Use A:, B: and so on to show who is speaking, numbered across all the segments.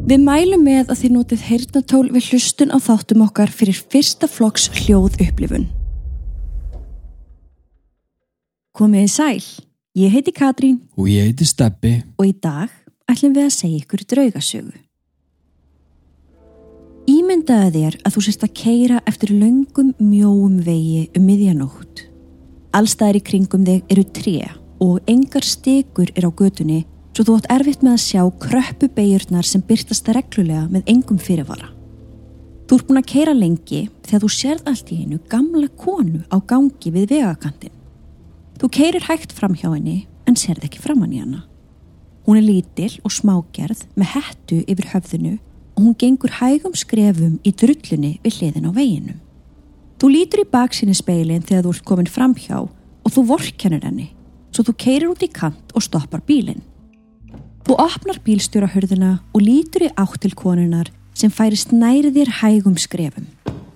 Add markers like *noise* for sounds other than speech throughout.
A: Við mælum með að þið notið heyrnatól við hlustun á þáttum okkar fyrir fyrsta flokks hljóð upplifun. Komið í sæl, ég heiti Katrín
B: Og ég heiti Steppi.
A: og í dag ætlum við að segja ykkur draugasögu. Ímyndaði þér að þú sérst að keira eftir löngum mjóum vegi um miðjanótt. Allstæðir í kringum þig eru tré og engar stekur er á götunni svo þú átt erfitt með að sjá kröppu beigjurnar sem byrtast reglulega með engum fyrirvara. Þú ert búin að keira lengi þegar þú sérð allt í einu gamla konu á gangi við vegakantin. Þú keirir hægt fram hjá henni en sérð ekki framann í hana. Hún er lítil og smágerð með hettu yfir höfðinu og hún gengur hægum skrefum í drullunni við hliðin á veginum. Þú lítur í baksinni speilin þegar þú ert komin fram hjá og þú vorkennir henni, svo þú keirir út í kant og stoppar bílinn. Þú opnar bílstjórahörðuna og lítur í átt til konunar sem færist nærið þér hægum skrefum.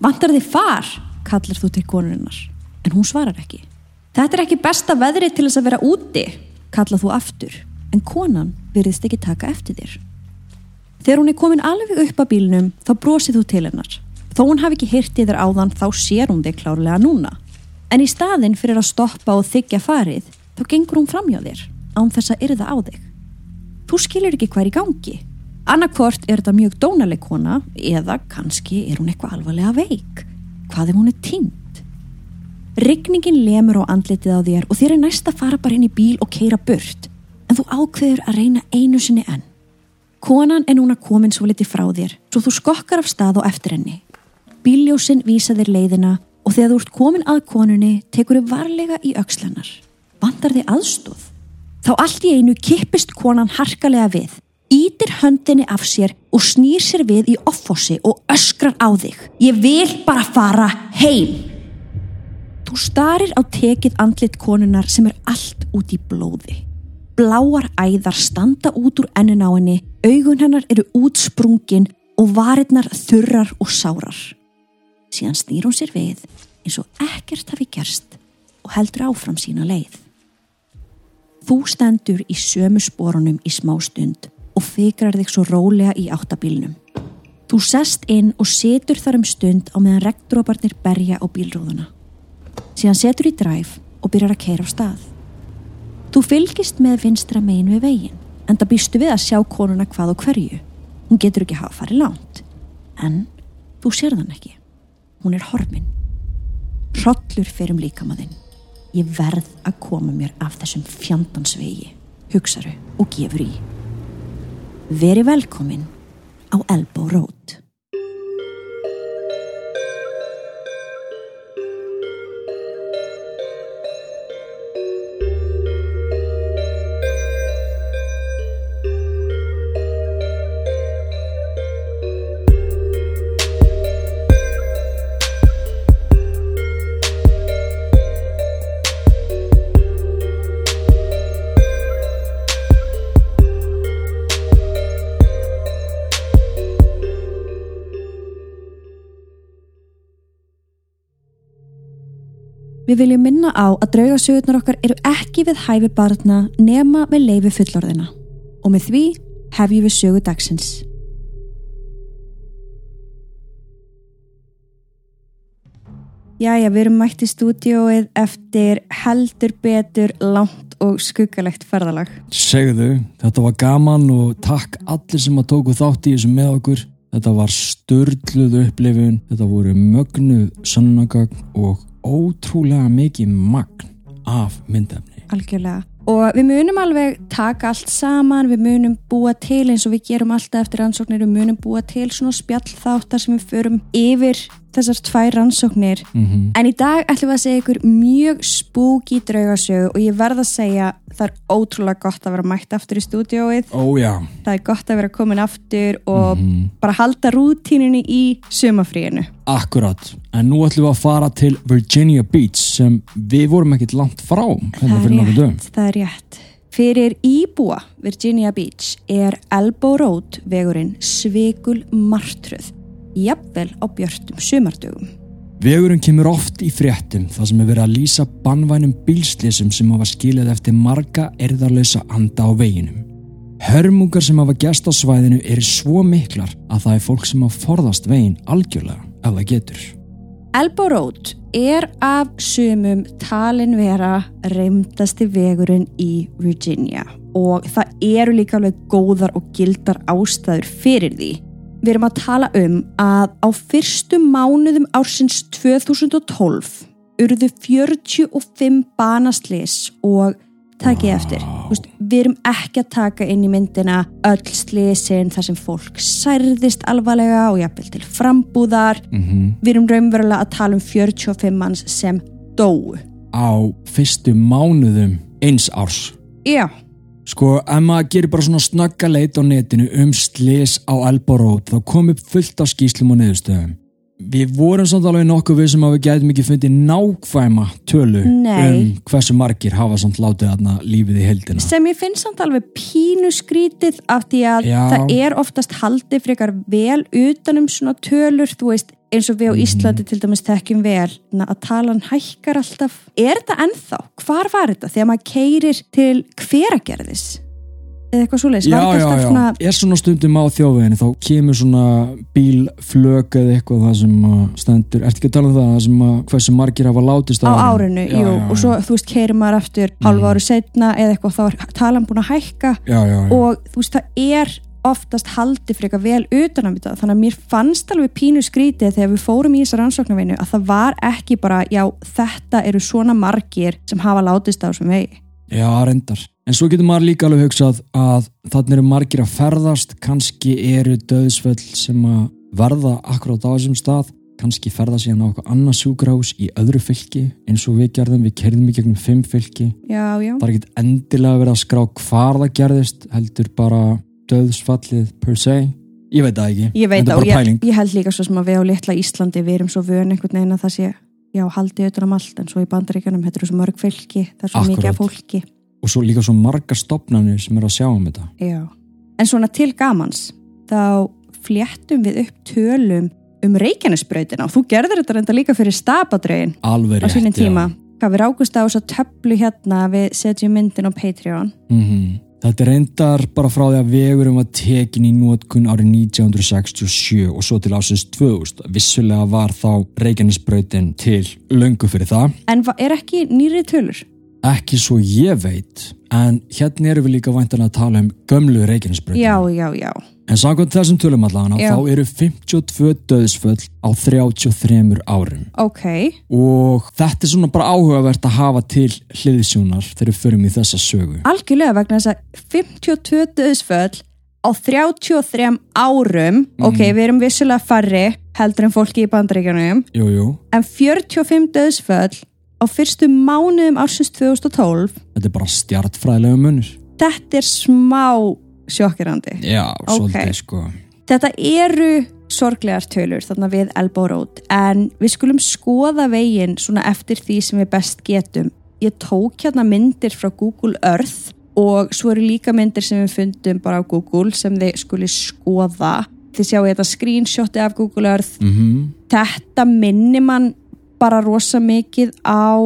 A: Vantar þið far, kallar þú til konunar, en hún svarar ekki. Þetta er ekki besta veðri til þess að vera úti, kallar þú aftur, en konan virðist ekki taka eftir þér. Þegar hún er komin alveg upp að bílnum þá brosið þú til hennar. Þó hún hafi ekki hirtið þér áðan þá sér hún þig klárlega núna. En í staðin fyrir að stoppa og þykja farið þá gengur hún framjá þér án þess að yrða á þig. Þú skilur ekki hvað er í gangi. Annarkvort er þetta mjög dónaleg kona eða kannski er hún eitthvað alvarlega veik. Hvað ef hún er tínt? Rigningin lemur á andlitið á þér og þér er næst að fara bara inn í bíl og keira burt. En þú ákveður að reyna einu sinni enn. Konan er núna komin svo litið frá þér svo þú skokkar af stað og eftir henni. Bíljósin vísa þér leiðina og þegar þú ert komin að konunni tekur þau varlega í öxlanar. Vandar þið aðstóð? Þá allt í einu kippist konan harkalega við, ítir höndinni af sér og snýr sér við í offossi og öskrar á þig. Ég vil bara fara heim. Þú starir á tekið andlit konunar sem er allt út í blóði. Bláar æðar standa út úr ennin á henni, augun hennar eru útsprungin og varirnar þurrar og sárar. Síðan snýr hún sér við eins og ekkert hafi gerst og heldur áfram sína leið. Þú stendur í sömu sporunum í smá stund og fikrar þig svo rólega í áttabílnum. Þú sest inn og setur þar um stund á meðan regndróparnir berja á bílrúðuna. Síðan setur í dræf og byrjar að keira á stað. Þú fylgist með vinstra megin við veginn en það býstu við að sjá konuna hvað og hverju. Hún getur ekki hafa farið langt. En þú sér þann ekki. Hún er horfin. Hrollur fer um líkamaðinn. Ég verð að koma mér af þessum fjandansvegi, hugsaru og gefur í. Veri velkomin á Elbow Road. Við viljum minna á að draugasögurnar okkar eru ekki við hæfi barna nema með leifi fullorðina og með því hefjum við sögu dagsins. Jæja, við erum mætt í stúdióið eftir heldur betur langt og skuggalegt ferðalag.
B: Segðu, þetta var gaman og takk allir sem að tóku þátt í þessu með okkur. Þetta var störluð upplifun, þetta voru mögnuð sannagagn og ótrúlega mikið magn af myndefni.
A: Algjörlega. Og við munum alveg taka allt saman, við munum búa til eins og við gerum alltaf eftir rannsóknir, við munum búa til svona spjall þáttar sem við förum yfir þessar tvær rannsóknir.
B: Mm
A: En í dag ætlum við að segja ykkur mjög spooky draugasögu og ég verð að segja það er ótrúlega gott að vera mætt aftur í stúdióið.
B: Ó já,
A: Það er gott að vera komin aftur og
B: Mhm.
A: bara halda rútíninni í sumafríinu.
B: akkurat. En nú ætlum við að fara til Virginia Beach sem við vorum ekkit langt frá hérna fyrir nokkuð dögum.
A: það er rétt. Fyrir íbúa Virginia Beach er Elbow Road vegurinn svikul martröð, jafnvel á björtum sumardögum.
B: Vegurinn kemur oft í fréttum þar sem er verið að lýsa bannvænum bílslýsum sem hafa skilið eftir marga erðarlösa anda á veginum. Hörmungar sem hafa gæst á svæðinu eru svo miklar að það er fólk sem hafa forðast veginn algjörlega ef það getur.
A: Elbow Road er af sumum talin vera reymdasti vegurinn í Virginia og það eru líka alveg góðar og gildar ástæður fyrir því. Við erum að tala um að á fyrstu mánuðum ársins 2012 urðu 45 banaslis og takk ég eftir. Wow. Við erum ekki að taka inn í myndina öll slisin þar sem fólk særðist alvarlega og jafnvel til frambúðar. Mm -hmm. Við erum raunverulega að tala um 45 manns sem dóu.
B: Á fyrstu mánuðum eins árs?
A: Já.
B: Sko, ef maður gerir bara svona snögga leit á netinu um slis á Elborót þá kom upp fullt af skýslum og niðurstöðum. Við vorum samt alveg nokkuð við sem að við gætum ekki fundið nákvæma tölu
A: Nei.
B: um hversu margir hafa samt látið aðna lífið í heldina.
A: Sem ég finn samt alveg pínu skrítið af því að
B: Já.
A: það er oftast haldið frekar vel utanum svona tölur, þú veist, eins og við á Íslandi til dæmis þekkjum vel að talan hækkar alltaf. Er þetta ennþá? Hvar var þetta? Þegar maður keirir til hveragerðis? eða eitthvað svoleiðis
B: Já, já, já, svona... er svona stundum á þjóðveginni þá kemur svona bílflög eða eitthvað það sem stendur, ertu ekki að tala um það, það sem að hversu margir hafa látist
A: á, á árinu, já, jú, og svo þú veist, keirir maður mm. halva ári setna eða eitthvað, þá er talan búin að hækka og þú veist, það er oftast haldi frekar vel utanam þetta, þannig að mér fannst alveg pínu skrítið þegar við fórum í þessar rannsóknarvinu að það var ekki bara, já, þetta eru svona margir sem hafa látist á þessum vegi
B: Já, reyndar. En svo getur maður líka alveg hugsað að þannig eru margir að ferðast, kannski eru döðsvöld sem að verða akkurát á þessum stað, kannski ferða síðan á eitthvað annað sjúgrás í öðru fylki eins og við gerðum, við kerðum í gegnum fimm fylki.
A: Já, já.
B: Það er ekkit endilega verið að skrá hvar það gerðist, heldur bara döðsfallið per se. Ég veit það ekki.
A: Ég veit það og ég, ég held líka svo sem að við á litla Íslandi við erum svo vön einhvern veginn að það sé já, haldið auðvitað um allt en svo í bandaríkanum þetta eru svo mörg fylki, það er svo Akkurat. mikið af fólki
B: og svo líka svo marga stopnarnir sem er að sjá um þetta
A: já. en svona til gamans þá fléttum við upp tölum um Reykjanesbrautina og þú gerður þetta reynda líka fyrir stabadrögin
B: á sínum
A: tíma hvað við rákust á þess að töflu hérna við setjum myndin á Patreon
B: mm -hmm. Þetta reyndar bara frá því að vegurum var tekin í nótkunn árið 1967 og svo til ásins 2000. Vissulega var þá Reykjanesbrautin til löngu fyrir það.
A: En er ekki nýrið tölur?
B: Ekki svo ég veit, en hérna erum við líka vantan að tala um gömlu Reykjanesbrautin.
A: Já, já, já.
B: En samkvæmt þessum tölum allavega þá eru 52 döðsföll á 33 árum.
A: Ok.
B: Og þetta er svona bara áhugavert að hafa til hliðsjónar þegar við förum í þessa sögu.
A: Algjörlega vegna þess að 52 döðsföll á 33 árum, mm. ok, við erum vissulega farri heldur en fólki í bandaríkjanum.
B: Jú, jú.
A: En 45 döðsföll á fyrstu mánuðum ársins 2012.
B: Þetta er bara stjartfræðilega munir.
A: Þetta er smá sjokkirandi
B: Já, okay. svolítið sko.
A: Þetta eru sorglegar tölur þarna við Elbow Road en við skulum skoða veginn svona eftir því sem við best getum. Ég tók hérna myndir frá Google Earth og svo eru líka myndir sem við fundum bara á Google sem þið skuli skoða. Þið sjáu þetta screenshoti af Google Earth.
B: Mm -hmm.
A: þetta minnir mann bara rosa mikið á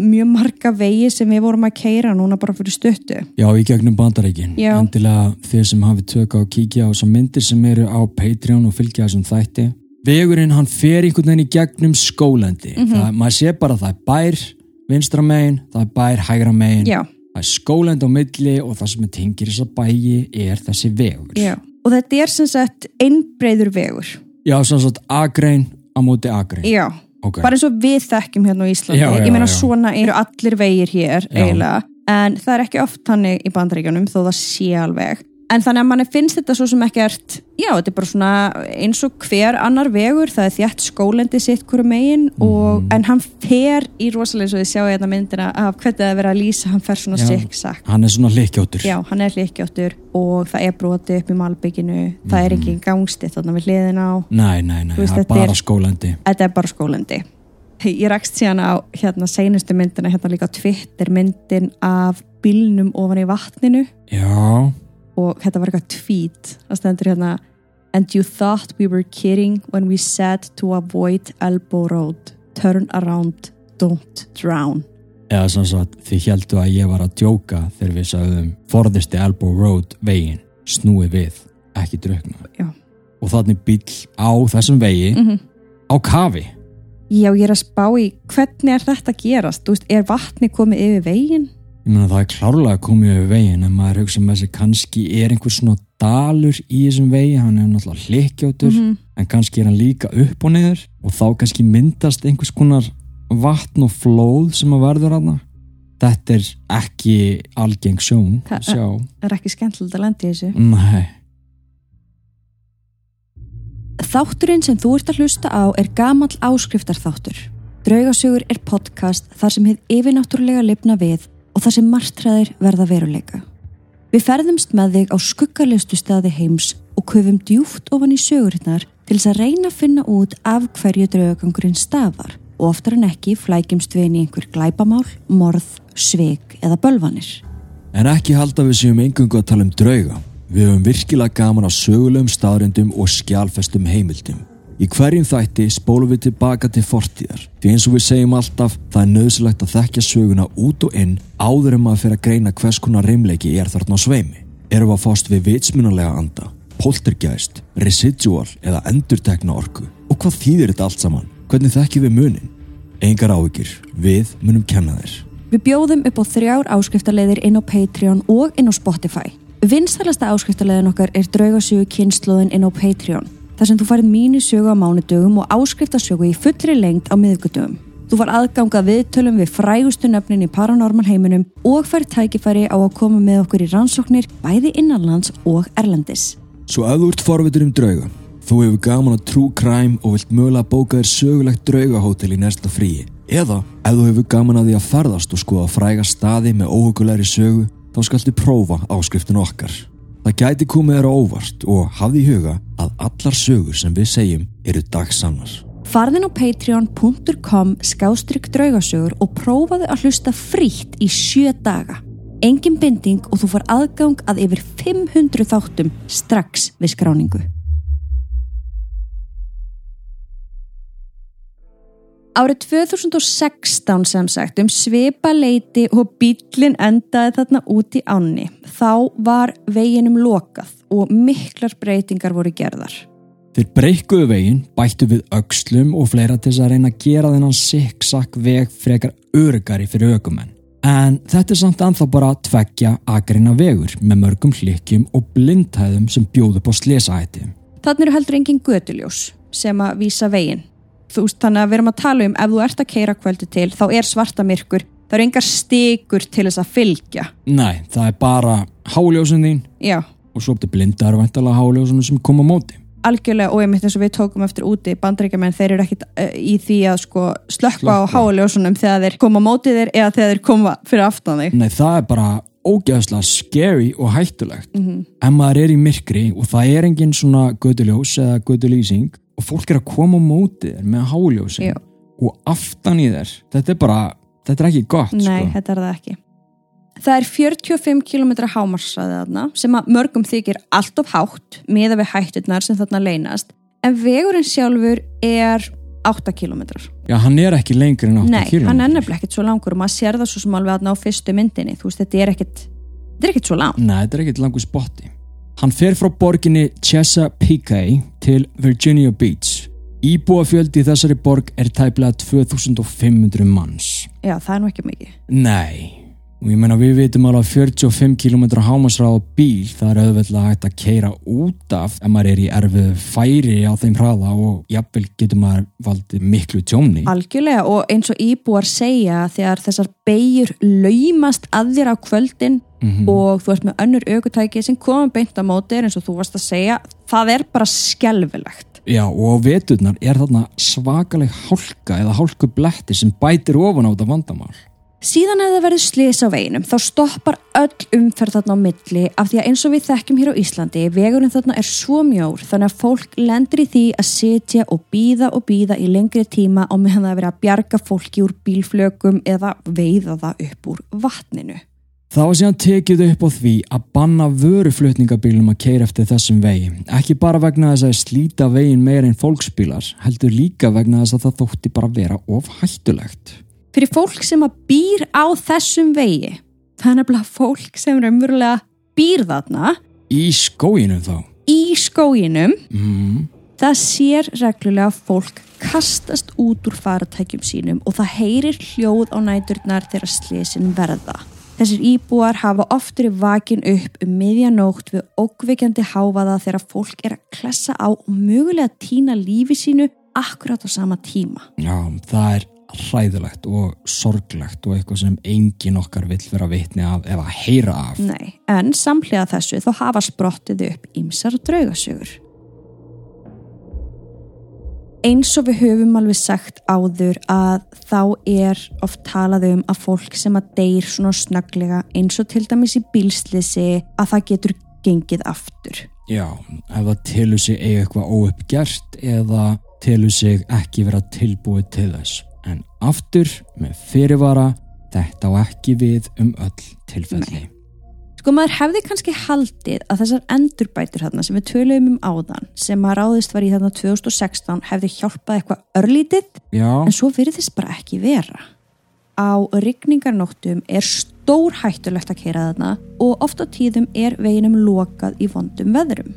A: mjög marga vegi sem við vorum að keira núna bara fyrir stöttu
B: Já, í gegnum bandarækin endilega þeir sem hafi tök á að kíkja á þessar myndir sem eru á Patreon og fylgja þessum þætti. Vegurinn hann fer einhvern veginn í gegnum skólendi mm -hmm. maður sé bara að það er bær vinstra megin, það er bær hægra megin.
A: Já.
B: það er skólend á milli og það sem tengir þess að bæi er þessi vegur.
A: Já. og þetta er sem sagt einbreyður vegur.
B: Já, sem sagt agrein á móti agrein
A: Já okay. bara eins og við þekkjum hérna á Íslandi. Já, já, ég meina svona eru allir vegir hér eiginlega, en það er ekki oft hannig í bandaríkjunum þó það sé alveg en þannig að manni finnst þetta svo sem ekkert já, þetta er bara svona eins og hver annar vegur, það er þjætt skólendi sitt hverju megin, mm. en hann fer í rosalega eins og þið sjáu hérna myndina af hvernig það er verið að lýsa, hann fer svona siksak.
B: Hann er svona likjóttur.
A: Já, hann er likjóttur og það er broti upp í malbygginu, mm. það er ekki mhm. gangstitt þarna við hliðin á.
B: Nei, nei, nei, veist, það er bara skólendi.
A: Þetta er bara skólendi. Ég rakst síðan á hérna seinustu myndina, hérna líka Twitter myndin af bílnum ofan í vatninu.
B: Já
A: og þetta var eitthvað tweet það stendur hérna and you thought we were kidding when we said to avoid elbow road turn around, don't drown
B: Eða sem sagt, þið heldu að ég var að djóka þegar við sagðum forðisti Elbow Road veginn, snúi við, ekki draugna.
A: Já.
B: Og þannig bíl á þessum vegi,
A: Mm
B: á kafi.
A: Já, ég er að spá í hvernig er þetta að gerast? Þú veist, er vatni komið yfir veginn?
B: Ég meina það er klárlega komið yfir veginn en maður hugsa með sig kannski er einhver svona dalur í þessum vegi, hann er náttúrulega hlikkjótur
A: Mhm.
B: en kannski er hann líka upp og niður og þá kannski myndast einhvers konar vatn og flóð sem að verður hann. Þetta er ekki algeng sjón,
A: Það-
B: að sjá.
A: Er ekki skemmtilegt að lendi þessu.
B: Nei,
A: Þátturinn sem þú ert að hlusta á er gamall áskriftarþáttur. Draugasögur er podcast þar sem hefð yfirnáttúrulega lifna við og þar sem margtræðir verða veruleika. Við ferðumst með þig á skuggalistu staði heims og köfum djúft ofan í sögurinnar til þess að reyna að finna út af hverju draugagangurinn stafar og oftar en ekki flækjumst við inn í einhver glæpamál, morð, sveik eða bölvanir.
B: en ekki halda við séum engungu að tala um drauga. Við höfum virkilega gaman á sögulegum staðrindum og skjálfestum heimildum. Í hverjum þætti spólum við tilbaka til fortíðar. Því eins og við segjum alltaf, það er nöðsilegt að þekkja söguna út og inn áður en maður fyrir að greina hvers konar reymleiki er þarna á sveimi. Erum við að fást við vitsmunalega anda, poltergeist, residual eða endurtekna orku? Og hvað þýðir þetta allt saman? Hvernig þekkjum við munin? Engar áhyggjur, við munum kenna þér.
A: Við bjóðum upp á þrjár áskriftarleiðir inn á Patreon og inn á Spotify. Vinstælasta áskriftarleiðin okkar er draugasögu kynnslóðin inn á Patreon. Þar sem þú farið mínu sögu á mánudögum og áskriftarsögu í fullri lengt á miðgudögum. Þú far aðganga viðtölum við frægustu nöfnin í paranormal heiminum og fær tækifæri á að koma með okkur í rannsóknir bæði innanlands og erlendis.
B: Svo ef þú ert forvitur um drauga, þú hefur gaman að true crime og vilt mögulega bóka þér sögulegt draugahótel í næsta fríi, eða ef þú hefur gaman að því að ferðast og skoða fræga staði með óhugulegri sögu, þá skaltu prófa áskriftin okkar. Það gæti komið þér á óvart og hafði í huga að allar sögur sem við segjum eru dagsannar.
A: Farðin á patreon.com skástrygg draugasögur og prófaðu að hlusta frítt í sjö daga. Engin binding og þú far aðgang að yfir 500 þáttum strax við skráningu. Árið 2016 sem sagt um svipa leiti og bílinn endaði þarna út í ánni. Þá var veginum lokað og miklar breytingar voru gerðar.
B: Þeir breykuðu veginn, bættu við öxlum og fleira til þess að reyna að gera þennan sikk-sakk veg frekar örugari fyrir ökumenn. En þetta er samt anþá bara tveggja agrina vegur með mörgum hlikkjum og blindhæðum sem bjóðu på slesahætti.
A: Þannig eru heldur engin götuljós sem að vísa veginn. Þú veist þannig að við erum að tala um ef þú ert að keira kvöldu til þá er svarta myrkur, það eru engar stikur til þess að fylgja.
B: Nei, það er bara háljósun þín
A: Já,
B: og svo er blindar væntalega háljósunum sem koma á móti.
A: algjörlega og ég mitt eins og við tókum eftir úti bandaríkjaman þeir eru ekkit uh, í því að sko slökka á háljósunum þegar þeir koma á móti þeir eða þegar þeir koma fyrir aftan þig.
B: Nei, það er bara ógeðslega scary og hættulegt.
A: Mm
B: En maður er í myrkri og það er engin svona göduljós eða gödulýsing og fólk er að koma á móti þér með háljósin og aftan í þér. Þetta er bara, þetta er ekki gott,
A: Nei,
B: sko.
A: þetta er það ekki. Það er 45 km hámarsraði þarna sem að mörgum þykir allt of hátt miða við hætturnar sem þarna leynast en vegurinn sjálfur er 8 km.
B: Já, hann er ekki lengri en 8
A: Nei,
B: km.
A: hann er nefnilega ekkert svo langur og maður sér það svo sem alveg þarna á fyrstu myndinni þú veist, þetta er ekkert þetta er ekkert svo langt.
B: Nei, þetta er ekkert langur spotti. Hann fer frá borginni Chesapeake til Virginia Beach. Íbúafjöldi í þessari borg er tæplega 2500 manns.
A: Já, það er nú ekki mikið.
B: Nei, og ég meina við vitum alveg að 45 km hámasráð á bíl það er auðvitað hægt að keira út af ef maður er í erfið færi á þeim hraða og jafnvel getur maður valdið miklu tjóni.
A: Algjörlega og eins og íbúar segja þegar þessar beigur laumast að þér á kvöldin
B: Mhm.
A: og þú ert með önnur aukutæki sem koma beint á móti þér eins og þú varst að segja það er bara skelfilegt
B: Já, og á veturnar er þarna svakaleg hálka eða hálkubletti sem bætir ofan á þetta vandamál.
A: Síðan ef það verður slis á veginum þá stoppar öll umferð þarna á milli af því að eins og við þekkjum hér á Íslandi vegurinn þarna er svo mjór þannig að fólk lendur í því að sitja og býða og býða í lengri tíma á meðan það er verið að bjarga fólki úr bílflökum eða veiða það upp úr vatninu
B: Það var síðan tekið upp á því að banna vöruflutningabílum að keira eftir þessum vegi. Ekki bara vegna þess að slíta vegin meir en fólksbílar, heldur líka vegna þess að það þótti bara vera of hættulegt.
A: Fyrir fólk sem að býr á þessum vegi það er nefnilega fólk sem raunverulega býr þarna
B: Í skóginum þá
A: í skóginum
B: mm.
A: það sér reglulega fólk kastast út úr faratækjum sínum og það heyrir hljóð á næturnar þegar slisin verða. Þessir íbúar hafa oftur í vakin upp um miðjanótt við ókveikjandi háfaða þegar fólk er að klessa á og mögulega týna lífi sínu akkurat á sama tíma.
B: Já, það er hræðilegt og sorglegt og eitthvað sem engin okkar vill vera vitni af eða heyra af.
A: Nei, en samhliða þessu þá hafa sprottið upp ímsar draugasögur. Eins og við höfum alveg sagt áður að þá er oft talað um að fólk sem að deyr svona snögglega eins og til dæmis í bílslisi að það getur gengið aftur.
B: Já, ef það telur sig eiga eitthvað óuppgert eða telur sig ekki vera tilbúið til þess. En aftur með fyrirvara þetta á ekki við um öll tilfelli.
A: Sko maður hefði kannski haldið að þessar endurbætur þarna sem við töluðum um áðan sem að ráðist var í þarna 2016 hefði hjálpað eitthvað örlítið
B: Já,
A: en svo virðist bara ekki vera. Á rigningarnóttum er stór hættulegt að keira þarna og oft á tíðum er veginum lokað í vondum veðrum.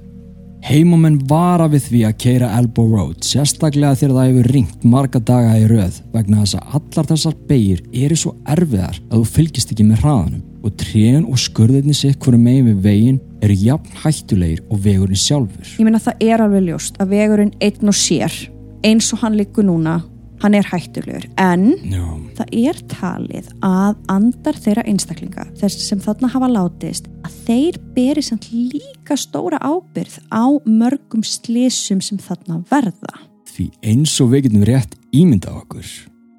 B: Heimamenn vara við því að keira Elbow Road, sérstaklega þegar það hefur ringt marga daga í röð vegna þess að allar þessar beigir eru svo erfiðar að þú fylgist ekki með hraðanum og trén og skurðinni sitt hverju megin við veginn eru jafn hættulegir og vegurinn sjálfur.
A: Ég meina það er alveg ljóst að vegurinn einn og sér eins og hann liggur núna, hann er hættulegur en
B: Já,
A: það er talið að andar þeirra einstaklinga, þess sem þarna hafa látist, að þeir beri samt líka stóra ábyrð á mörgum slísum sem þarna verða.
B: því eins og við getum rétt ímyndað okkur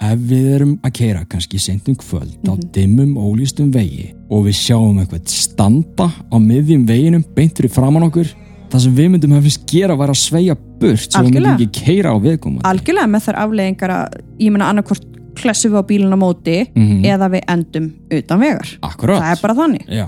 B: ef við erum að keira kannski seint um kvöld á dimmum ólýstum vegi og við sjáum eitthvað standa á miðjum veginum beint fyrir framann okkur það sem við myndum finnst gera var að sveia burt svo við myndum ekki keira á viðkomandi
A: Algjörlega með þær afleðingar að, ég meina annarkvort klessum við á bílun á móti
B: Mhm.
A: eða við endum utan vegar.
B: Akkurat
A: Það er bara þannig.
B: Já,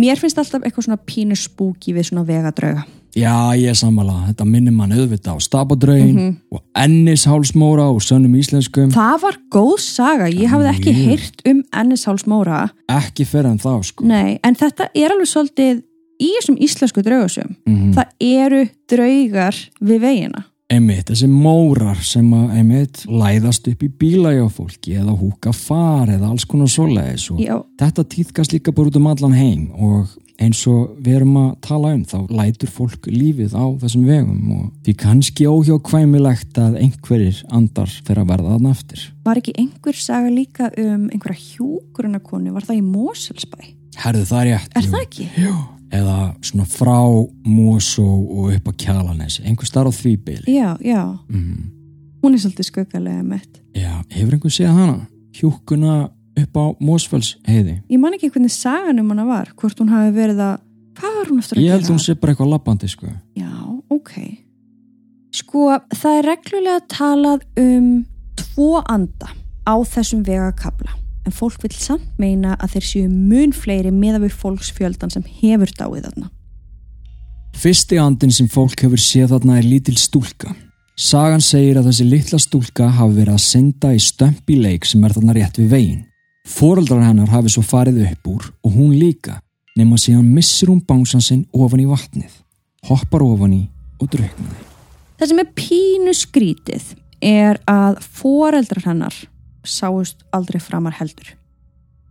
A: Mér finnst alltaf eitthvað svona pínu spúki við svona vegadrauga.
B: Já ég er sammála, þetta minnir mann auðvitað á stapadraugin
A: Mhm.
B: og ennishálsmóra og sönnum íslenskum
A: Það var góð saga, ég hafði ekki heyrt um ennishálsmóra.
B: ekki fyrir en þá sko
A: Nei, en þetta er alveg svolítið í þessum íslensku draugasum.
B: Mhm.
A: Það eru draugar við vegina.
B: einmitt, þessi mórar sem að einmitt læðast upp í bíla hjá fólki eða húka far eða alls konar svoleiðis og
A: Já,
B: þetta týðkast líka bara út um allan heim og eins og við erum að tala um þá lætur fólk lífið á þessum vegum og því kannski óhjákvæmilegt að einhverjir andar fyrir að verða þarna eftir.
A: var ekki einhver saga líka um einhverja hjúgrunarkonu, var það í Moselsbæ?
B: Herðu það rétt.
A: Er
B: jú.
A: það ekki?
B: Já. Eða svona frá Mosó og upp á Kjalanes, einhver starf á því bili.
A: Já, já,
B: Mm.
A: hún er svolítið skuggalega mett.
B: Já, hefur einhver séð hana? Hjúkuna upp á Mósfells heiði.
A: Ég man ekki hvernig sagan um hana var, hvort hún hafi verið að, hvað var hún eftir að
B: Ég held
A: gera?
B: hún sé bara eitthvað lappandi, sko.
A: Já, ok. Sko, það er reglulega talað um tvo anda á þessum vegakabla. En fólk vil samt meina að þeir séu mun fleiri meða við fólksfjöldan sem hefur dáið þarna.
B: Fyrsti andin sem fólk hefur séð þarna er lítil stúlka. Sagan segir að þessi litla stúlka hafi verið að synda í stömp í leik sem er þarna rétt við veginn. Fóreldrar hennar hafi svo farið upp úr og hún líka, nema síðan missir hún bánsan sinn ofan í vatnið, hoppar ofan í og drauknaði.
A: Það sem er pínu skrítið er að foreldrar hennar sáust aldrei framar heldur.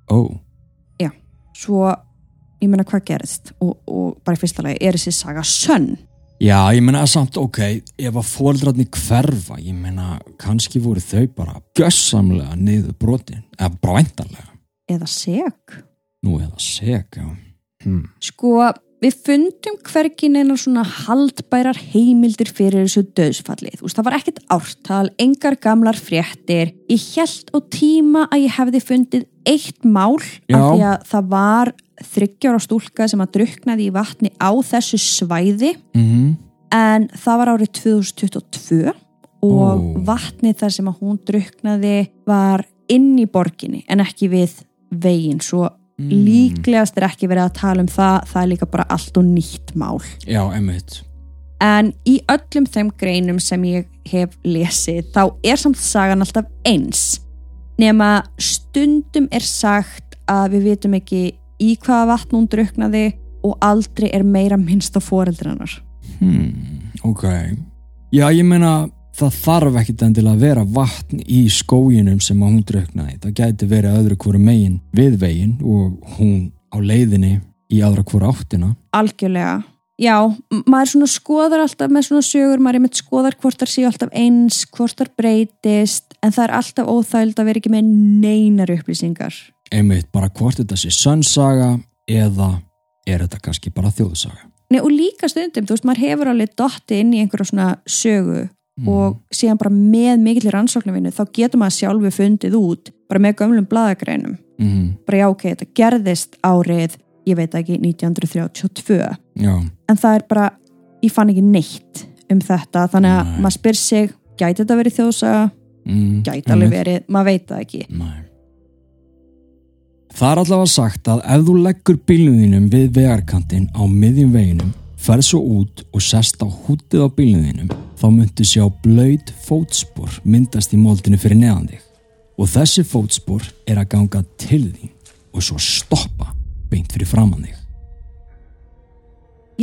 B: Ó,
A: Svo, ég meina hvað gerist og, og bara í fyrsta lagi er þessi saga sönn.
B: já, ég meina samt, ok, ef að fóreldrarni hverfa, ég meina, kannski voru þau bara gössamlega niður brotin, eða bara væntanlega.
A: Eða seg.
B: Nú eða seg, já. Hmm.
A: Sko, við fundum hvergin einar svona haldbærar heimildir fyrir þessu döðsfallið. Þú veist, það var ekkert ártal, engar gamlar fréttir. Ég held á tíma að ég hefði fundið eitt mál
B: Já.
A: af því að það var þryggjára stúlka sem að druknaði í vatni á þessu svæði
B: Mm
A: en það var árið 2022 og
B: Ó.
A: vatnið þar sem að hún druknaði var inn í borginni en ekki við veginn svo
B: Mm.
A: líklegast er ekki verið að tala um það það er líka bara allt og nýtt mál
B: Já, einmitt.
A: en í öllum þeim greinum sem ég hef lesið þá er samt sagan alltaf eins nema stundum er sagt að við vitum ekki í hvaða vatn hún druknaði og aldrei er meira minnst á foreldrannar.
B: Hmm, ok. Já, ég meina það þarf ekkit endilega að vera vatn í skóginum sem að hún druknaði. Það gæti verið öðru hverju megin við vegin og hún á leiðinni í aðra hverju áttina.
A: Algjörlega. Já, maður svona skoðar alltaf með svona sögur, maður er með skoðar hvort þar séu alltaf eins, hvort þar breytist, en það er alltaf óþægild að vera ekki með neinar upplýsingar.
B: Einmitt bara hvort þetta sé sönnsaga eða er þetta kannski bara þjóðsaga.
A: Nei, og líka stundum, þú veist, maður hefur alveg dotti inn í einhverja svona sögu og síðan bara með mikillir rannsóknarvinnu þá getur maður sjálfu fundið út bara með gömlum bladagreinum.
B: Mm,
A: Bara já, ok, þetta gerðist árið, ég veit ekki, 1932.
B: já,
A: En það er bara, ég fann ekki neitt um þetta, þannig að
B: Nei.
A: maður spyr sig, gæti þetta verið þjóðsaga?
B: mm,
A: Gæti alveg verið, maður veit það ekki.
B: Nei. Það er allavega sagt að ef þú leggur bílnum þínum við vegarkantinn á miðjum veginum, ferð svo út og sest á hútið á bílnum þínum, þá myndu sjá blöyt fótspor myndast í moldinu fyrir neðan þig. Og þessi fótspor er að ganga til þín og svo stoppa beint fyrir framann þig.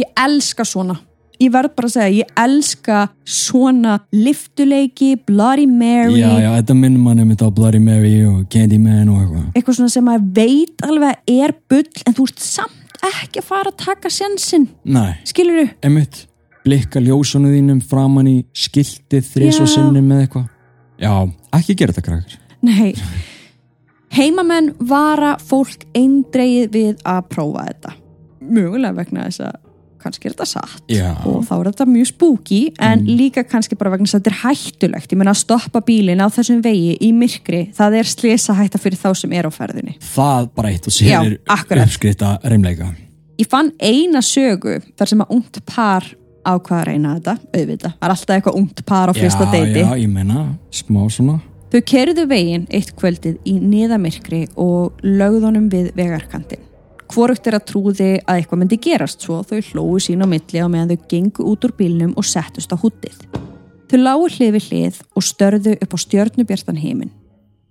A: Ég elska svona. Ég verð bara að segja, ég elska svona liftuleiki, Bloody Mary,
B: Já, já, þetta minnum mann um þetta á Bloody Mary og Candyman og eitthvað.
A: eitthvað svona sem maður veit alveg að er bull, en þú ert samt ekki að fara að taka sjansinn.
B: Nei,
A: Skilur þú?
B: emitt, blikka ljósunu þínum framann í skiltið þrís og
A: Já.
B: sinnum með eitthvað. Já, ekki gera þetta krakkar.
A: Nei. Heimamenn vara fólk eindreið við að prófa þetta. Mögulega vegna þess að kannski er þetta satt
B: Já.
A: og þá er þetta mjög spooky en líka kannski bara vegna þess að þetta er hættulegt. Ég meina að stoppa bílinn á þessum vegi í myrkri, það er slesa hætta fyrir þá sem er á ferðinni.
B: Það bara eitt og sér uppskritta reymleika.
A: Ég fann eina sögu þar sem að ungt par ákvaða að reyna þetta, auðvitað. Það er alltaf eitthvað ungt par á fyrsta deiti.
B: Já, ég meina, smá svona.
A: Þau kerðu veginn eitt kvöldið í niðamirkri og lögðunum við vegarkantinn. Hvorugt er að trúði að eitthvað myndi gerast svo þau hlóðu sín á milli á meðan þau gengu út úr bílnum og settust á húttið. Þau lágu hlið við hlið og störðu upp á stjörnubjartan heiminn.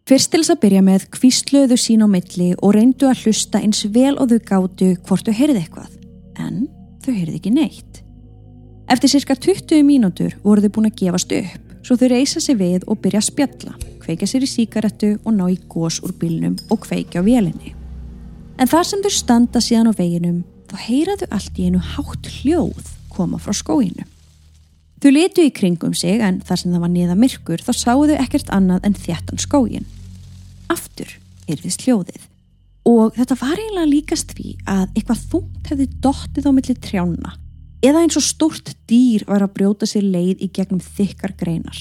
A: Fyrst til þess að byrja með kvísluðu sín á milli og reyndu að hlusta eins vel og þau gátu hvort þau heyrði eitthvað. En þau heyrði ekki neitt. Eftir cirka 20 mínútur voru þau búin að gefast upp svo þau reysa sig við og byrja að spjalla, kveika sér í síkarettu og ná í gós úr bílnum og kveika á vélinni. En þar sem þau standa síðan á veginum þá heyra þau allt í einu hátt hljóð koma frá skóinu. Þau litu í kringum sig en þar sem það var niða myrkur þá sáu þau ekkert annað en þjættan skógin. Aftur heyrðist hljóðið og þetta var eiginlega líkast því að eitthvað þungt hefði dottið á milli trjána eða eins og stórt dýr var að brjóta sér leið í gegnum þykkar greinar.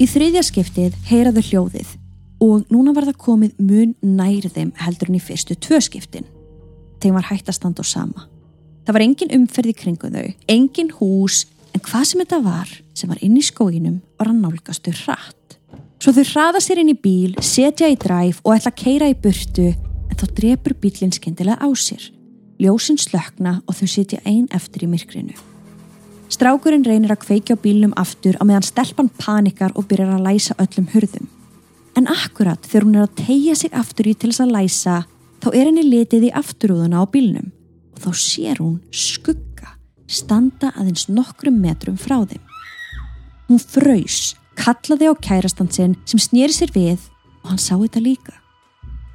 A: Í þriðja skiptið heyraðu hljóðið og núna var það komið mun nær þeim heldur en í fyrstu tvö skiptin. Þeim var hægt að standa á sama. Það var engin umferð í kringu þau, engin hús, en hvað sem þetta var sem var inn í skóginum var að nálgastu hratt. Svo þau hraða sér inn í bíl, setja í dræf og ætla að keira í burtu en þá drepur bílinn skemmtilega á sér. Ljósin slökna og þau sitja ein eftir í myrkrinu. Strákurinn reynir að kveikja á bílnum aftur á meðan stelpan panikar og byrjar að læsa öllum hurðum. En akkurat þegar hún er að tegja sig aftur í til þess að læsa þá er henni litið í afturúðuna á bílnum og þá sér hún skugga standa aðeins nokkrum metrum frá þeim. Hún fröys, kallaði á kærastan sinn sem snýri sér við og hann sá þetta líka.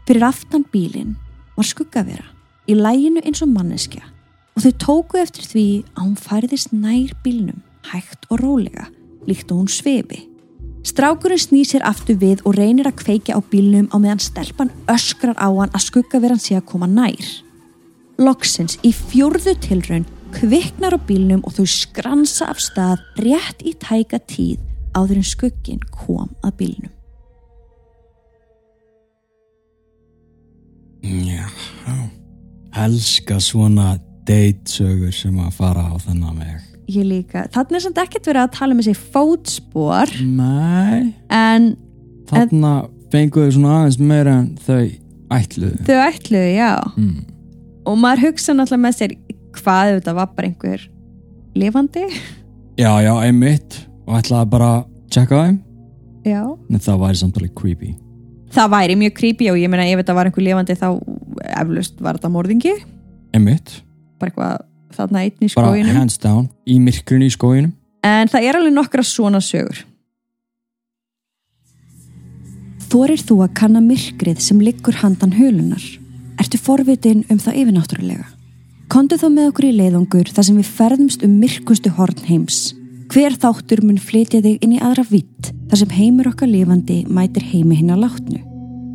A: Fyrir aftan bílinn var skuggavera í læginu eins og manneskja og þau tóku eftir því að hún færðist nær bílnum hægt og rólega líkt og hún svefi. Strákurinn snýr sér aftur við og reynir að kveikja á bílnum á meðan stelpan öskrar á hann að skuggaveran sé að koma nær. Loksins í fjórðu tilraun kviknar á bílnum og þau skransa af stað rétt í tæka tíð áður en skuggin kom að bílnum.
B: Já, elska svona deitsögur sem að fara á þennan veg.
A: Ég líka. Þannig er samt ekkert verið að tala um þessi fótspor
B: Nei,
A: en
B: þarna fenguðu svona aðeins meira en þau ætluðu.
A: þau ætluðu, já.
B: Mm.
A: Og maður hugsa náttúrulega með sér hvað þetta var bara einhver lifandi.
B: Já, já, einmitt og ætlaði bara að checka þeim
A: Já.
B: en það væri samt alveg creepy.
A: það væri mjög creepy og ég meina ef þetta var einhver lifandi þá eflust var þetta morðingi
B: Emitt,
A: bara eitthvað þarna einn í
B: bara
A: skóginum
B: hands down í myrkrinu í skóginum
A: en það er alveg nokkra svona sögur Þorir þú að kanna myrkrið sem liggur handan hulunar? Ertu forvitin um það yfirnáttúrulega? Kondu þá með okkur í leiðungur þar sem við ferðumst um myrkustu horn heims. Hver þáttur mun flytja þig inn í aðra vitt þar sem heimur okkar lifandi mætir heimi hinn að látnu.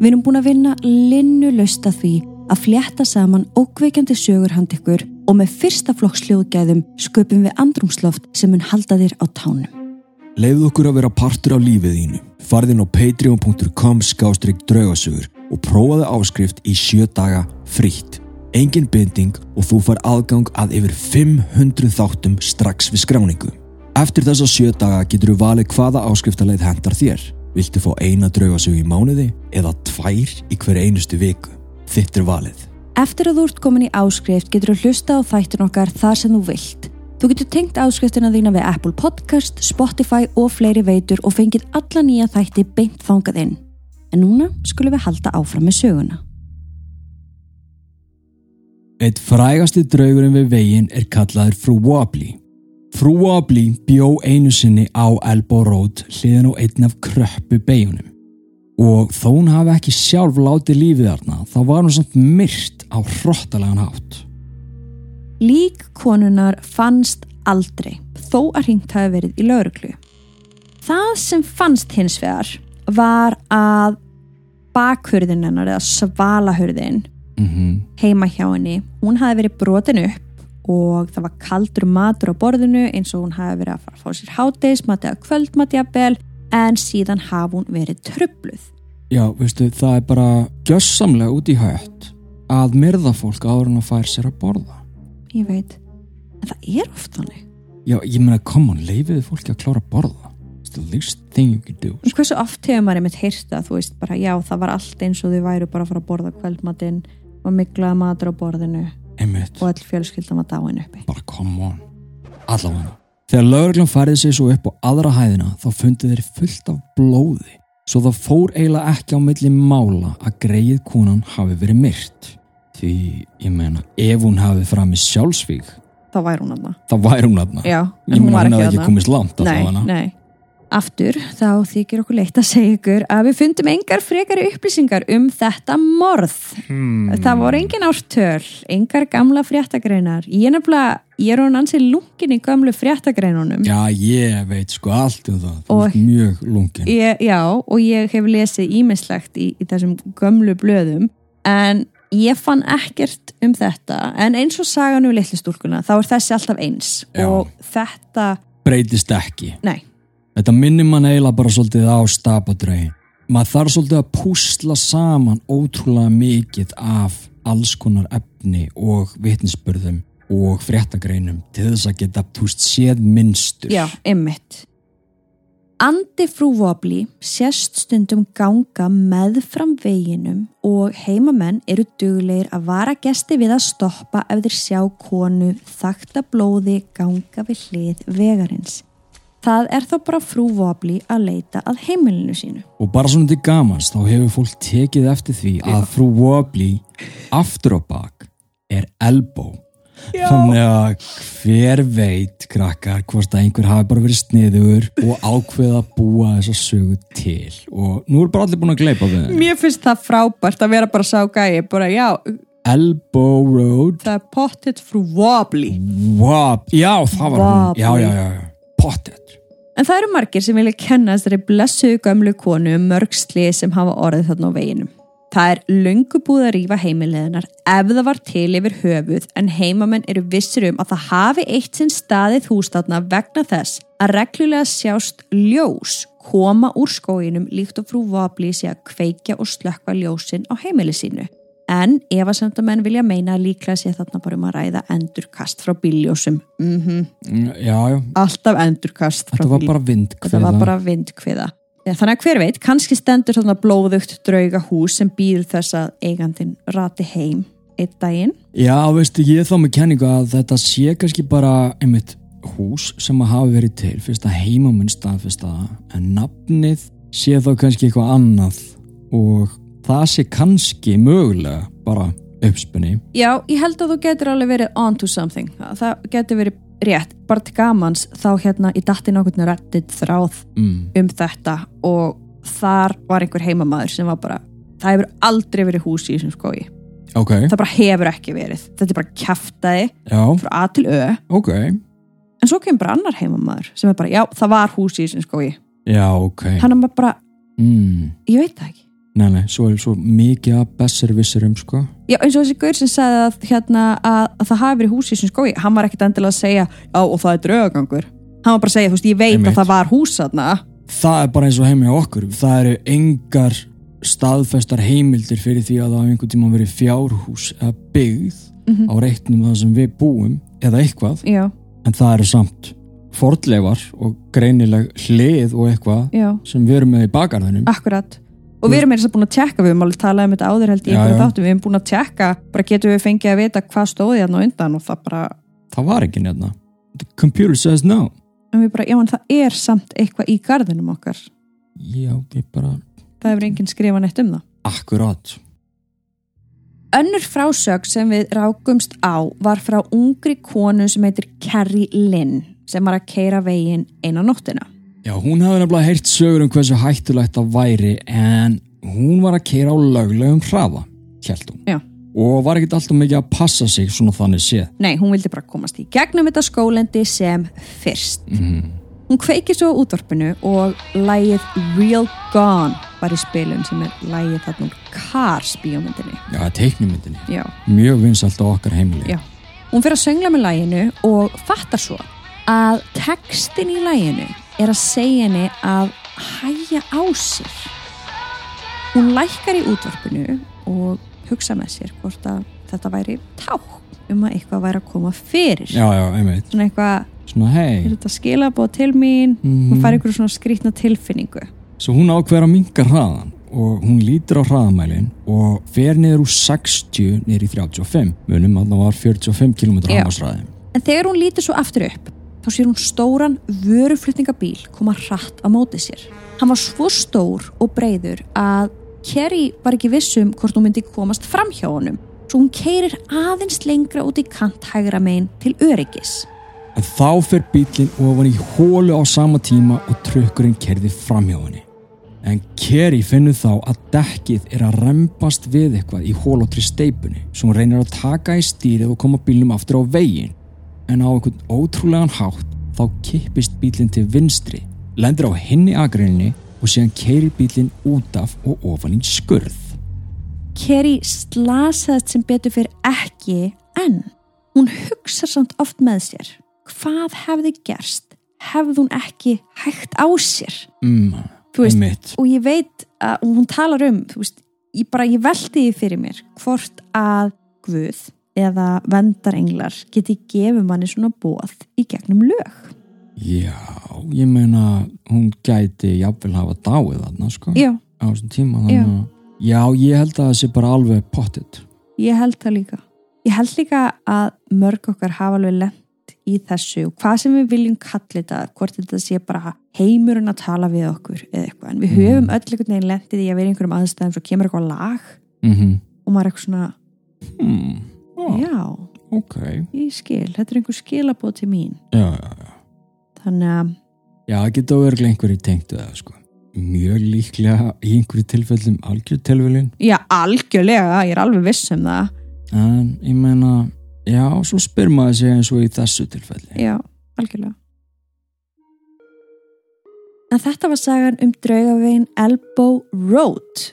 A: Við erum búin að vinna linnu lösta því að flétta saman ókveikjandi sögur hand ykkur og með fyrsta flokks hljóðgæðum sköpum við andrumsloft sem mun halda þér á tánum.
B: Leifðu okkur að vera partur af lífið þínu. Farðin á patreon.com skástrygg draugasögur og prófaðu áskrift í sjö daga frítt. Engin binding og þú far aðgang að yfir 500 þáttum strax við skráningu. Eftir þessa sjö daga getur þú valið hvaða áskriftarleið hendar þér. Viltu fá eina draugasögu í mánuði eða tvær í hver einustu viku? Þitt er valið.
A: Eftir að þú ert komin í áskrift getur þú hlusta á þættin okkar þar sem þú vilt. Þú getur tengt áskriftina þína við Apple Podcast, Spotify og fleiri veitur og fengið alla nýja þætti beint þangað inn. En núna skulum við halda áfram með söguna.
B: Eitt frægasti draugurinn við veginn er kallaður Frú Wobbly. Frú Wobbly bjó einu sinni á Elbow Road hliðin á einn af kröppu beigunum. Og þó hún hafi ekki sjálf látið lífið þarna, þá var hún samt myrt á hrottalegan hátt.
A: Lík konunar fannst aldrei, þó að hringt hafi verið í lauruglu. Það sem fannst hins vegar var að bakhurðin hennar eða svalahurðin
B: Mm
A: heima hjá henni, hún hafi verið brotin upp og það var kaldur matur á borðinu eins og hún hafi verið að fara að fá sér hátegismat eða kvöldmat jafnvel en síðan hafi hún verið trubluð.
B: Já, veistu, það er bara gjössamlega út í hætt að myrða fólk áður en að fær sér að borða.
A: Ég veit, en það er oft þannig.
B: Já, ég meina, come on, leifiði fólki að klára að borða. It's the least thing you can do.
A: En hversu oft hefur maður einmitt heyrta, þú veist bara já það var allt eins og þau væru bara að fara að borða kvöldmatinn og miklaða matur á borðinu
B: Einmitt.
A: og all fjölskyldan var dáin uppi.
B: bara come on allavega þegar lögreglan færið sér svo upp á aðra hæðina þá fundið þeir fullt af blóði svo það fór eiginlega ekki á milli mála að greið konan hafi verið myrt því ég meina ef hún hafi framið sjálfsvík
A: Það væri hún aðna.
B: þá væri hún aðna
A: Já, en
B: ég
A: hún
B: meina
A: var
B: hún
A: ekki
B: hefði ekki komist langt
A: Nei,
B: allavega
A: nei. Aftur þá þykir okkur leitt að segja ykkur að við fundum engar frekari upplýsingar um þetta morð.
B: hmm.
A: Það voru engin ártöl, engar gamla fréttagreinar. Ég er nefnilega, ég er hún ansið lungin í gamlu fréttagreinunum.
B: já ég veit sko allt um það þú
A: Og-
B: ert mjög lungin
A: Ég, já, og ég hef lesið ímislegt í, í þessum gömlu blöðum en ég fann ekkert um þetta en eins og sagan um litlu stúlkuna þá er þessi alltaf eins
B: Já.
A: og þetta,
B: breytist ekki
A: nei,
B: Þetta minnir mann eiginlega bara svolítið á stapadrögin. Maður þarf svolítið að púsla saman ótrúlega mikið af alls konar efni og vitnisspörðum og fréttagreinum til þess að geta túst séð minnstur.
A: já, ymmit Andi frú Vobli sést stundum ganga meðfram veginum og heimamenn eru duglegir að vara gesti við að stoppa ef þeir sjá konu þakta blóði ganga við hlið vegarins. Það er þá bara frú Vobli að leita að heimilinu sínu.
B: Og bara svona til gamans þá hefur fólk tekið eftir því að frú Wobbly aftur á bak er elbow. Þannig að hver veit krakkar hvort að einhver hafi bara verið sniður og ákveða að búa þessa sögu til og nú er bara allir búin að gleipa við.
A: Mér finnst það frábært að vera bara sá gæi, bara já,
B: Elbow Road
A: það er pottet frú Vobli.
B: Wob, já það var hún
A: Wobbly.
B: já, já, já, pottet
A: En það eru margir sem vilja kenna þessari blessuðu gömlu konu um mörg slið sem hafa orðið þarna á veginum. Það er löngu búið að rífa heimileðinar ef það var til yfir höfuð en heimamenn eru vissir um að það hafi eitt sinn staðið hústáttna vegna þess að reglulega sjást ljós koma úr skóginum líkt og frú Vabli sé að kveikja og slökka ljósin á heimili sínu. En efasemdamenn vilja meina að líklega sé þarna bara um að ræða endurkast frá bíljósum. Mm
B: Mm, já,
A: Alltaf endurkast frá
B: þetta var bara vindkviða
A: þetta var bara vindkviða þannig að hver veit, kannski stendur svona blóðugt drauga hús sem býður þess að eigandin rati heim einn daginn
B: já, veistu, ég er þá með kenningu að þetta sé kannski bara einmitt hús sem að hafi verið til fyrst að heimaminn staðfyrst að en nafnið sé þá kannski eitthvað annað og það sé kannski mögulega bara uppspunni
A: Já, ég held að þú getur alveg verið on to something. Það getur verið rétt. Bara til gamans þá hérna í datti nokkurnu reddit þráð
B: mm.
A: um þetta og þar var einhver heimamaður sem var bara, það hefur aldrei verið hús í þessum skói.
B: ok,
A: Það bara hefur ekki verið. Þetta er bara kjaftaði
B: já,
A: frá A til Ö.
B: ok
A: En svo kemur bara annar heimamaður sem er bara, já, það var hús í þessum skói.
B: já, ok
A: Hann er bara,
B: mm.
A: ég veit það ekki.
B: Nei, nei, svo er svo mikið að besser vissurum sko
A: Já, eins og þessi gaur sem sagði að, hérna, að, að það hafi verið hús í þessum skói, hann var ekkit endilega að segja, já, og það er draugagangur. Hann var bara að segja, þú veist, ég veit
B: Einmitt.
A: að það var hús þarna.
B: það er bara eins og heim hjá okkur það eru engar staðfestar heimildir fyrir því að það hafa einhvern tíma verið fjárhús eða byggð
A: Mhm.
B: á reitnum það sem við búum eða eitthvað,
A: Já,
B: en það eru samt fordleifar og greinileg hlið og eitthvað
A: já,
B: sem við erum með í bakarðinum
A: akkurat. Og við erum meira þess að búin að tjekka, við höfum alveg talað um þetta áður held í einhverju þáttum, við höfum búin að tjekka, bara getum við fengið að vita hvað stóði hérna á undan og það bara,
B: það var ekki nefna the computer says no
A: en við bara, já, en það er samt eitthvað í garðinum okkar.
B: já, við bara,
A: Það hefur enginn skrifað neitt um það.
B: akkurat
A: Önnur frásög sem við rákumst á var frá ungri konu sem heitir Carrie Lynn sem var að keira veginn eina nóttina.
B: Já, hún hafði nefnilega heyrt sögur um hversu hættulegt það væri en hún var að keira á löglegum hraða held hún
A: Já.
B: og var ekkert alltaf mikið að passa sig svona þannig séð
A: Nei, hún vildi bara komast í gegnum þetta skólendi sem fyrst.
B: mm.
A: Hún kveiki svo útvarpinu og lægið Real Gone var í spilun sem er lægið þarna úr Cars bíómyndinni.
B: já, teiknumyndinni,
A: Já.
B: mjög vinsalt á okkar heimili
A: Já. Hún fyrir að söngla með læginu og fattar svo að textin í læginu er að segja henni að hæja á sér. Hún lækkar í útvarpinu og hugsa með sér hvort að þetta væri ták um að eitthvað væri að koma fyrir.
B: já, já, einmitt,
A: Svona eitthvað,
B: svona hei
A: er þetta skilabóð til mín?
B: Mhm.
A: Hún fær einhverju svona skrýtna tilfinningu.
B: Svo hún ákveður að minka hraðan og hún lítur á hraðamælin og fer niður úr 60 niður í 35. Munum að það var 45 km
A: Já.
B: hámasræði.
A: En þegar hún lítur svo aftur upp, þá sér hún stóran vöruflutningabíl koma hratt á móti sér. Hann var svo stór og breyður að Kerry var ekki vissum hvort hún myndi komast fram hjá honum. Svo hún keirir aðeins lengra út í kant hægra megin til öryggis.
B: En þá fer bílinn ofan í hólu á sama tíma og trukkurinn kerði fram hjá henni. En Kerry finnur þá að dekkið er að rempast við eitthvað í hólóttri steipunni svo hún reynir að taka í stýrið og koma bílnum aftur á veginn. En á einhvern ótrúlegan hátt þá kippist bílinn til vinstri, lendur á hinni agreininni og síðan keirir bílinn út af og ofan í skurð.
A: Kerry slasaðist sem betur fyrir ekki en hún hugsa samt oft með sér. Hvað hefði gerst? Hefði hún ekki hægt á sér?
B: Mm,
A: Þú veist, og ég veit að hún talar um, þú veist, ég bara, ég velti því fyrir mér hvort að Guð eða vendarenglar geti gefið manni svona bóð í gegnum lög.
B: Já, ég meina hún gæti jafnvel hafa dáið þarna sko
A: Já,
B: á þessum tíma
A: Já.
B: að Já, ég held að það sé bara alveg pottit
A: ég held það líka. Ég held líka að mörg okkar hafa alveg lent í þessu og hvað sem við viljum kalla þetta, hvort þetta sé bara heimurinn að tala við okkur eða eitthvað, en við
B: Mm.
A: höfum öll einhvern veginn lentið í að vera í einhverjum aðstæðum svo kemur eitthvað lag
B: mm -hmm.
A: og maður er eitthvað svona,
B: hmm. Oh,
A: já,
B: Ok.
A: Ég skil, þetta er einhver skilabóð til mín.
B: Já, já, já.
A: Þannig að
B: Já, það geta örglega einhverju tengt það sko. Mjög líklega í einhverju tilfellum algjör tilfellin
A: Já, algjörlega, ég er alveg viss um það.
B: En ég meina, já, svo spyr maður sig eins og í þessu tilfelli.
A: Já, algjörlega. En þetta var sagan um draugavegin Elbow Road.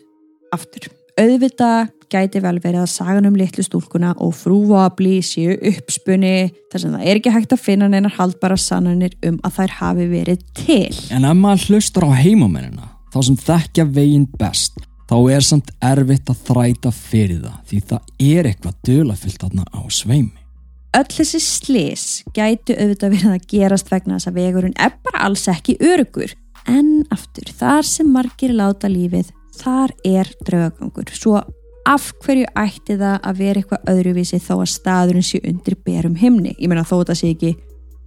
A: Aftur, auðvitað gæti vel verið að sagan um litlu stúlkuna og frúvabli séu uppspunni þar sem það er ekki hægt að finna neinar haldbara sannanir um að þær hafi verið til.
B: En ef maður hlustar á heimamennina þá sem þekkja veginn best þá er samt erfitt að þræta fyrir það því það er eitthvað dölafyllt þarna á sveimi
A: Öll þessi slis gætu auðvitað verið að gerast vegna þess að vegurinn er bara alls ekki örugur. En aftur, þar sem margir láta lífið, þar er draugagangur. Svo af hverju ætti það að vera eitthvað öðruvísi þó að staðurinn sé undir berum himni? Ég meina þó það sé ekki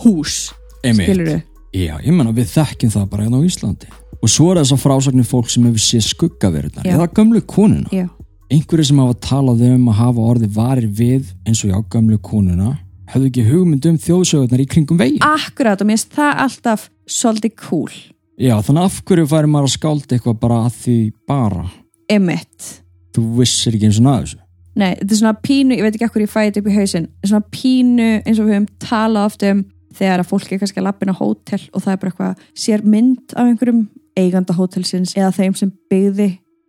A: hús, skilur
B: Já, ég menna við þekkjum það bara hérna á Íslandi. Og svo er þess að frásagnir fólk sem hefur séð skuggaverunar eða gömlu konuna. Einhverju sem hafa talað um að hafa orðið varir við eins og já gömlu konuna hefðu ekki hugmynd um þjóðsögurnar í kringum vegi
A: akkurat og mér finnst það alltaf svolítið cool,
B: Já, þannig af hverju færi maður að skálda eitthvað bara að því bara?
A: Emitt
B: þú vissir ekki eins og að þessu
A: Nei, þetta er svona pínu, ég veit ekki ekkur ég fæði þetta upp í hausinn svona pínu eins og við höfum talað oft um þegar að fólk er kannski að lappina á hótel og það er bara eitthvað, sér mynd af einhverjum eiganda hótelsins eða þeim sem byggði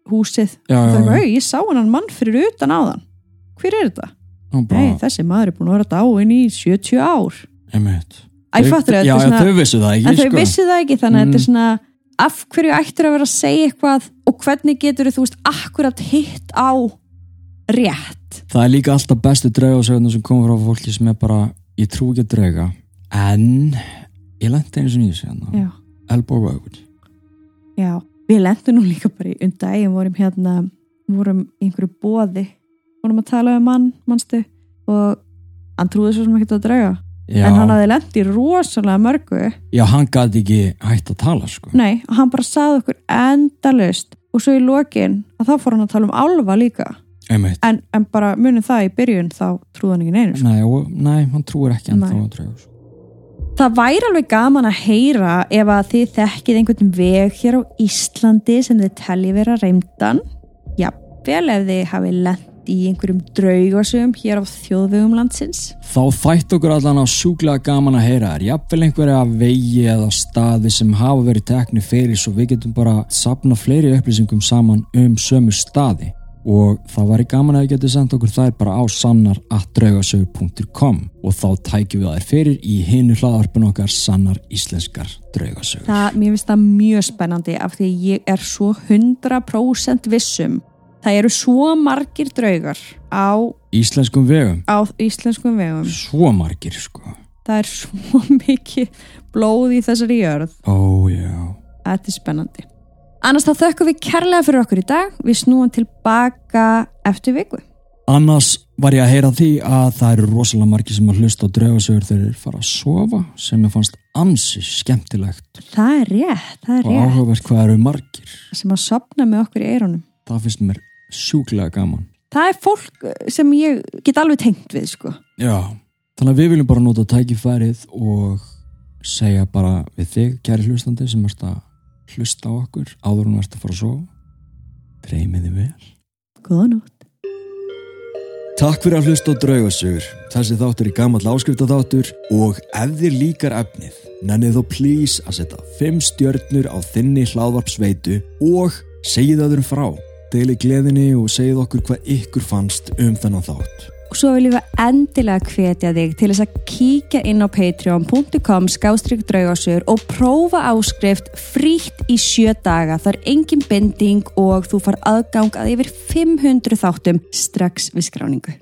A: húsið
B: Já,
A: og það er eitthvað, "Au, ég sá hennan mann fyrir utan áðan hver er þetta?
B: bara,
A: Nei, þessi maður er búin að vera dáin í 70 ár Æ, fattur þetta
B: já,
A: svona
B: þau vissu það ekki
A: en þau
B: sko.
A: vissu það ekki þannig að
B: Mm.
A: þetta er svona af hverju ættur að vera að segja eitthvað og hvernig getur þú veist akkurat hitt á rétt?
B: Það er líka alltaf bestu draugasögurnar sem koma frá fólki sem er bara ég trú ekki að drauga. En ég lendi sé hérna.
A: Já,
B: Elbow Road
A: já. við lendum nú líka bara í undaginn vorum hérna vorum í einhverju bóði vorum að tala um mann, mannstu og hann trúði svo sem ekki að drauga.
B: Já,
A: en hann hafði lent í rosalega mörgu.
B: Já, hann gæti ekki hægt að tala sko.
A: nei, og hann bara saði okkur endalust og svo í lokin að þá fór hann að tala um álfa líka en, en bara munum það í byrjun þá trúði hann ekki neinu sko.
B: nei, nei, hann trúir ekki að drauga sko.
A: Það væri alveg gaman að heyra ef að þið þekkið einhvern veg hér á Íslandi sem þið telji vera reymdan. Jafnvel ef þið hafi lent í einhverjum draugasögum hér á þjóðvegum landsins.
B: þá þætt okkur allan á sjúklega gaman að heyra þær jafnvel einhverja vegi eða staði sem hafa verið tekni fyrir svo við getum bara sapna fleiri upplýsingum saman um sömu staði og það væri gaman að þið getur sendt okkur þær bara á sannar.draugasögur.com og þá tækjum við þær fyrir í hinu hlaðarpun okkar sannar íslenskar draugasögur
A: Það, mér finnst það mjög spennandi af því ég er svo 100% vissum. Það eru svo margir draugar á,
B: Íslenskum vegum,
A: á íslenskum vegum.
B: svo margir sko
A: Það er svo *laughs* mikið blóð í þessari jörð.
B: Ó já
A: Þetta er spennandi. Annars þá þökkum við kærlega fyrir okkur í dag. Við snúum tilbaka eftir viku.
B: Annars var ég að heyra því að það eru rosalega margir sem að hlusta á draugasögur þegar þeir fara að sofa sem ég fannst ansi skemmtilegt
A: Það er rétt, það er
B: og
A: rétt.
B: áhugavert hvað eru margir.
A: Sem að sopna með okkur í eyrunum.
B: Það finnst mér sjúklega gaman.
A: Það er fólk sem ég get alveg tengt við, sko.
B: Já. Þannig að við viljum bara nota tækifærið og segja bara við þig, kæri hlustandi sem erst að hlusta á okkur áður en erst að fara að sofa. Dreymið þið vel.
A: Góða nótt.
B: Takk fyrir að hlusta á draugasögur. Þessi þáttur er gammal áskrifta þáttur og ef þér líkar efnið, nennið þó please að setja 5 stjörnur á þinni hlaðvarpsveitu og segið öðrum frá. Deili gleðinni og segið okkur hvað ykkur fannst um þennan þátt.
A: Og svo viljum við endilega hvetja þig til þess að kíkja inn á patreon.com skástrygg draugasögur og prófa áskrift frítt í sjö daga. Það er engin bending og þú far aðgang að yfir 500 þáttum strax við skráningu.